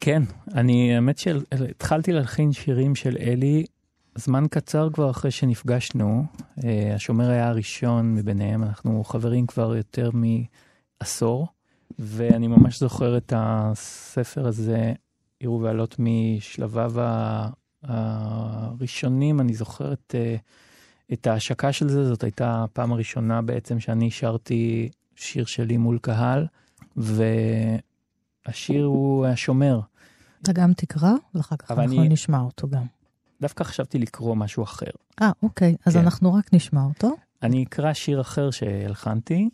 כן, אני, האמת שהתחלתי להלחין שירים של אלי זמן קצר כבר אחרי שנפגשנו. אה, השומר היה הראשון מביניהם, אנחנו חברים כבר יותר מעשור, ואני ממש זוכר את הספר הזה, עיר ובעלות משלביו ה- הראשונים, אני זוכר את, אה, את ההשקה של זה, זאת הייתה הפעם הראשונה בעצם שאני שרתי שיר שלי מול קהל, והשיר הוא השומר. אתה גם תקרא, ואחר כך אנחנו אני- נשמע אותו גם. דווקא חשבתי לקרוא משהו אחר. אה, אוקיי, אז כן. אנחנו רק נשמע אותו. אני אקרא שיר אחר שהלחנתי.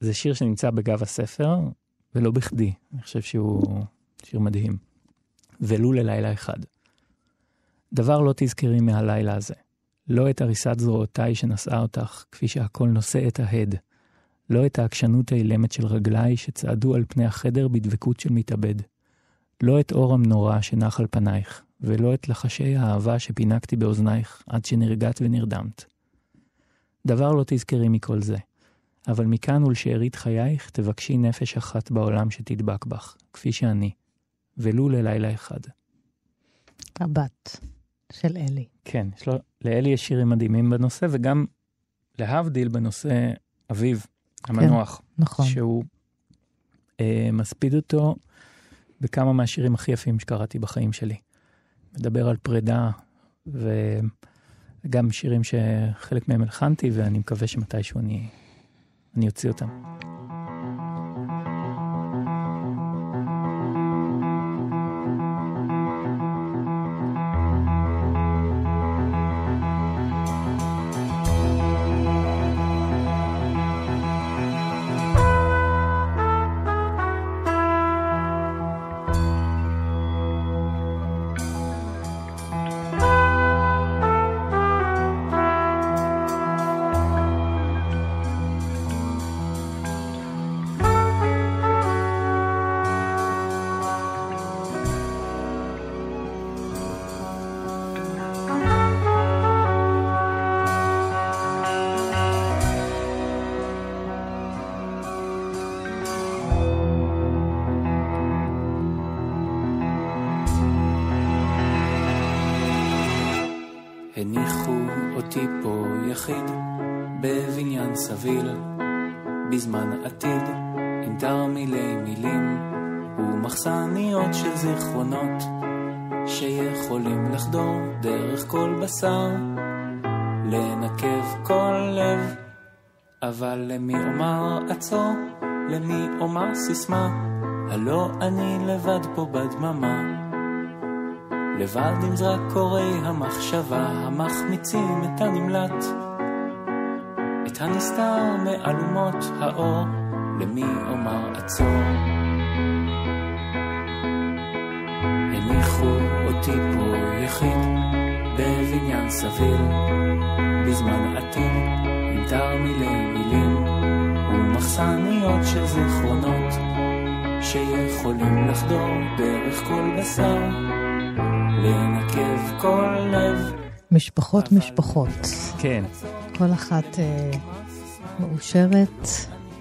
זה שיר שנמצא בגב הספר, ולא בכדי. אני חושב שהוא שיר מדהים. ולו ללילה אחד. דבר לא תזכרי מהלילה הזה. לא את הריסת זרועותיי שנשאה אותך, כפי שהכל נושא את ההד. לא את העקשנות האילמת של רגליי שצעדו על פני החדר בדבקות של מתאבד. לא את אור המנורה שנח על פנייך, ולא את לחשי האהבה שפינקתי באוזנייך עד שנרגעת ונרדמת. דבר לא תזכרי מכל זה, אבל מכאן ולשארית חייך תבקשי נפש אחת בעולם שתדבק בך, כפי שאני, ולו ללילה אחד. הבת של אלי. כן, יש לו, לאלי יש שירים מדהימים בנושא, וגם להבדיל בנושא אביו, המנוח, נכון. שהוא אה, מספיד אותו בכמה מהשירים הכי יפים שקראתי בחיים שלי. מדבר על פרידה, וגם שירים שחלק מהם הלחנתי, ואני מקווה שמתישהו אני, אני אוציא אותם. סביל, בזמן עתיד, עם תרמילי מילים, ומחסניות של זיכרונות, שיכולים לחדור דרך כל בשר, לנקב כל לב, אבל למי אומר עצור, למי אומר סיסמה, הלא אני לבד פה בדממה. לבד עם זרקורי המחשבה המחמיצים את הנמלט. את הנסתר מאלומות האור, למי אומר עצור. הניחו אותי פה יחיד, בבניין סביר, בזמן עתיד, עם תרמילי מילים, ומחסניות של זיכרונות, שיכולים לחדור דרך כל בשר, לנקב כל לב. משפחות משפחות. כן, כל אחת אה, מאושרת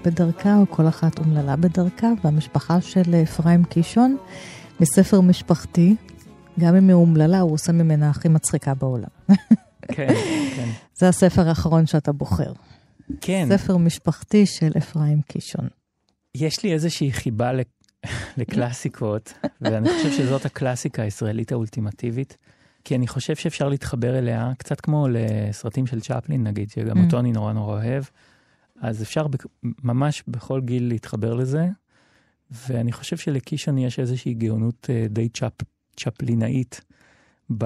בדרכה, או כל אחת אומללה בדרכה, והמשפחה של אפרים קישון, מספר משפחתי, גם אם היא אומללה, הוא עושה ממנה הכי מצחיקה בעולם. כן, כן. [laughs] זה הספר האחרון שאתה בוחר. כן, ספר משפחתי של אפרים קישון. יש לי איזושהי חיבה [laughs] לקלאסיקות, ואני חושב שזאת הקלאסיקה הישראלית האולטימטיבית, כי אני חושב שאפשר להתחבר אליה, קצת כמו לסרטים של צ'פלין נגיד, שגם Mm. אותו אני נורא נורא אוהב, אז אפשר בכ- ממש בכל גיל להתחבר לזה, ואני חושב שלקישון יש איזושהי גאונות אה, די צ'פ, צ'פלינאית ב,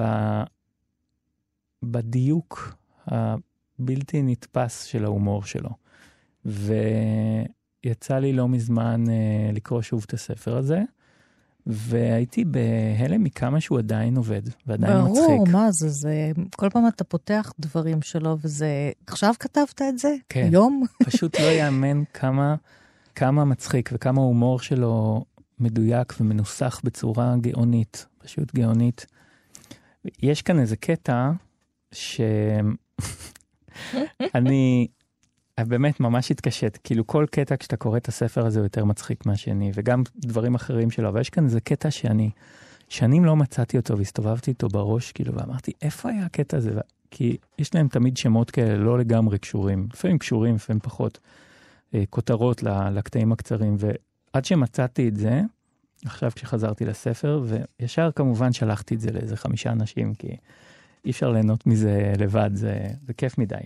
בדיוק הבלתי נתפס של ההומור שלו. ויצא לי לא מזמן אה, לקרוא שוב את הספר הזה, והייתי בהלם מכמה שהוא עדיין עובד, ועדיין מצחיק. ברור, מה זה, זה, כל פעם אתה פותח דברים שלו, וזה, עכשיו כתבת את זה? כן. היום? [laughs] פשוט לא יאמן כמה, כמה מצחיק וכמה ההומור שלו מדויק ומנוסח בצורה גאונית, פשוט גאונית. יש כאן איזה קטע שאני [laughs] באמת ממש התקשט, כאילו כל קטע כשאתה קורא את הספר הזה הוא יותר מצחיק מהשני, וגם דברים אחרים שלו, אבל יש כאן איזה קטע שאני שנים לא מצאתי אותו והסתובבתי איתו בראש, כאילו, ואמרתי, איפה היה הקטע הזה? כי יש להם תמיד שמות כאלה לא לגמרי קשורים, לפעמים קשורים, לפעמים פחות, אה, כותרות לקטעים הקצרים, ועד שמצאתי את זה, עכשיו כשחזרתי לספר, וישר כמובן שלחתי את זה לאיזה חמישה אנשים, כי אי אפשר ליהנות מזה לבד, זה, זה כיף מדי.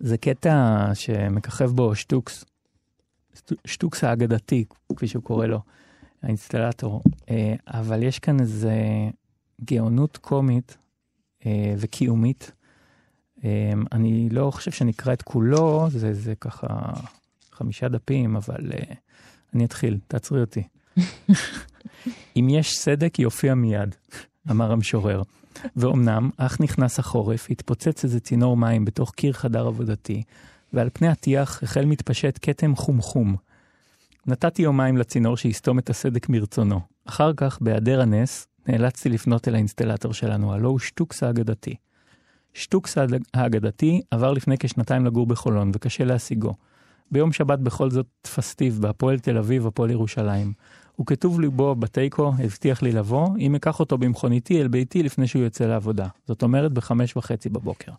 זה קטע שמככב בו שטוקס, שטוקס האגדתי, כפי שהוא קורא לו, האינסטלטור, אה, אבל יש כאן איזה גאונות קומית אה, וקיומית. אה, אני לא חושב שאני אקרא את כולו, זה, זה ככה חמישה דפים, אבל אני אתחיל, תעצרי אותי. [laughs] אם יש סדק, יופיע מיד, אמר המשורר. ואומנם, אך נכנס החורף, התפוצץ איזה צינור מים בתוך קיר חדר עבודתי, ועל פני הטיח החל מתפשט כתם חום-חום. נתתי יומיים לצינור שיסתום את הסדק מרצונו. אחר כך, בהיעדר הנס, נאלצתי לפנות אל האינסטלטור שלנו, הלו הוא שטוקס האגדתי. שטוקס האג- האגדתי עבר לפני כשנתיים לגור בחולון, וקשה להשיגו. ביום שבת בכל זאת פסטיב בהפועל תל אביב, הפועל ירושלים. וכתוב לי בו בתיקו, הבטיח לי לבוא, אם אקח אותו במכוניתי אל ביתי לפני שהוא יוצא לעבודה. זאת אומרת, בחמש וחצי בבוקר.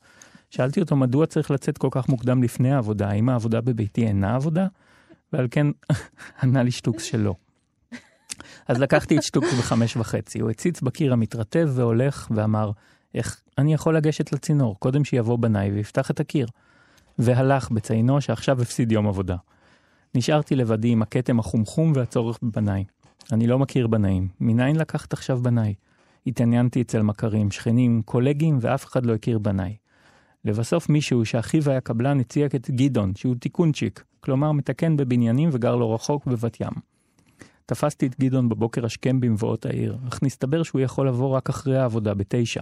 שאלתי אותו מדוע צריך לצאת כל כך מוקדם לפני העבודה, האם העבודה בביתי אינה עבודה? ועל כן [laughs] ענה לי שטוקס שלא. אז לקחתי את שטוקס בחמש וחצי, הוא הציץ בקיר המתרטב והולך ואמר, איך אני יכול לגשת לצינור, קודם שיבוא בניי ויפתח את הקיר. והלך בציינו שעכשיו הפסיד יום עבודה. נשארתי לבדי עם הכתם החומחום והצורך בבניי. אני לא מכיר בנאים, מניין לקחת עכשיו בניי? התעניינתי אצל מכרים, שכנים, קולגים, ואף אחד לא הכיר בניי. לבסוף מישהו שאחיו היה קבלן הציע את גדעון, שהוא תיקונצ'יק, כלומר מתקן בבניינים וגר לא רחוק בבת ים. תפסתי את גדעון בבוקר השכם במבואות העיר, אך נסתבר שהוא יכול לבוא רק אחרי העבודה, בתשע.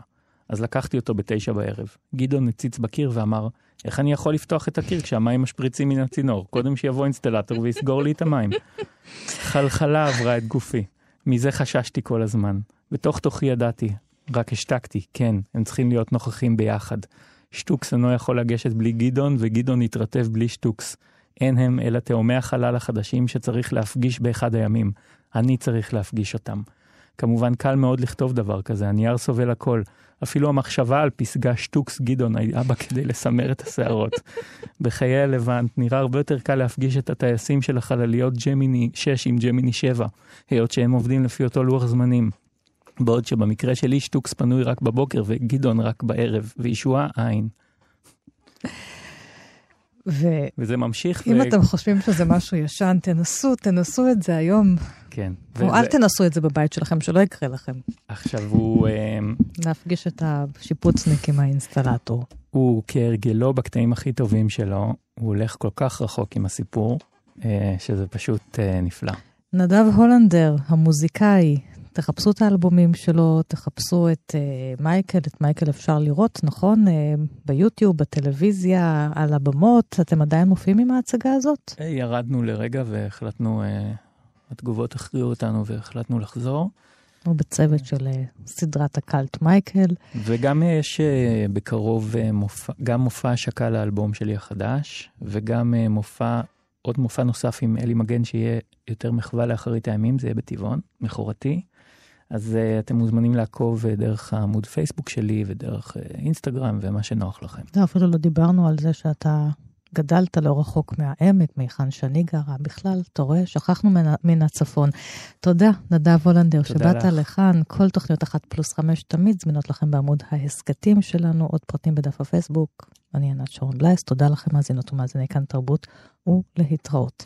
אז לקחתי אותו בתשע בערב. גדעון הציץ בקיר ואמר, איך אני יכול לפתוח את הקיר כשהמים משפריצים מן הצינור? קודם שיבוא אינסטלטור ויסגור לי את המים. חלחלה עברה את גופי. מזה חששתי כל הזמן. בתוך תוכי ידעתי, רק השתקתי, כן, הם צריכים להיות נוכחים ביחד. שטוקס אינו יכול לגשת בלי גדעון, וגדעון יתרטב בלי שטוקס. אין הם אלא תאומי החלל החדשים שצריך להפגיש באחד הימים. אני צריך להפגיש אותם. כמובן קל מאוד לכתוב דבר כזה, הנייר סובל הכל. אפילו המחשבה על פסגה שטוקס גדעון היה בה כדי לסמר את השערות. [laughs] בחיי הלבנט נראה הרבה יותר קל להפגיש את הטייסים של החלליות ג'מיני 6 עם ג'מיני 7, היות שהם עובדים לפי אותו לוח זמנים. בעוד שבמקרה שלי שטוקס פנוי רק בבוקר וגדעון רק בערב, וישועה אין. [laughs] ואם וזה ממשיך. אתם חושבים שזה משהו ישן, תנסו, תנסו את זה היום. כן. או אל תנסו את זה בבית שלכם, שלא יקרה לכם. עכשיו הוא, אה, להפגיש את השיפוצניק עם האינסטלטור. הוא כהרגלו בקטעים הכי טובים שלו, הוא הולך כל כך רחוק עם הסיפור, אה, שזה פשוט אה, נפלא. נדב הולנדר, המוזיקאי, תחפשו את האלבומים שלו, תחפשו את uh, מייקל, את מייקל אפשר לראות, נכון? Uh, ביוטיוב, בטלוויזיה, על הבמות, אתם עדיין מופיעים עם ההצגה הזאת? אה, ירדנו לרגע והחלטנו, אה, התגובות הכריעו אותנו והחלטנו לחזור. הוא בצוות של uh, סדרת הקאלט מייקל. וגם יש אה, בקרוב אה, מופע, גם מופע השקה לאלבום שלי החדש, וגם אה, מופע, עוד מופע נוסף עם אלי מגן שיהיה יותר מחווה לאחרית הימים, זה יהיה בטבעון, מכורתי. אז uh, אתם מוזמנים לעקוב uh, דרך העמוד פייסבוק שלי ודרך uh, אינסטגרם ומה שנוח לכם. לא, אפילו לא דיברנו על זה שאתה גדלת לא רחוק מהעמק, מהיכן שאני גרה. בכלל, אתה רואה, שכחנו מן, מן הצפון. תודה, נדב הולנדר, שבאת לך. לכאן. כל תוכניות אחת פלוס חמש תמיד זמינות לכם בעמוד ההסכתים שלנו, עוד פרטים בדף הפייסבוק. אני ענת שרון בלייס, תודה לכם מאזינות ומאזיני כאן תרבות, ולהתראות.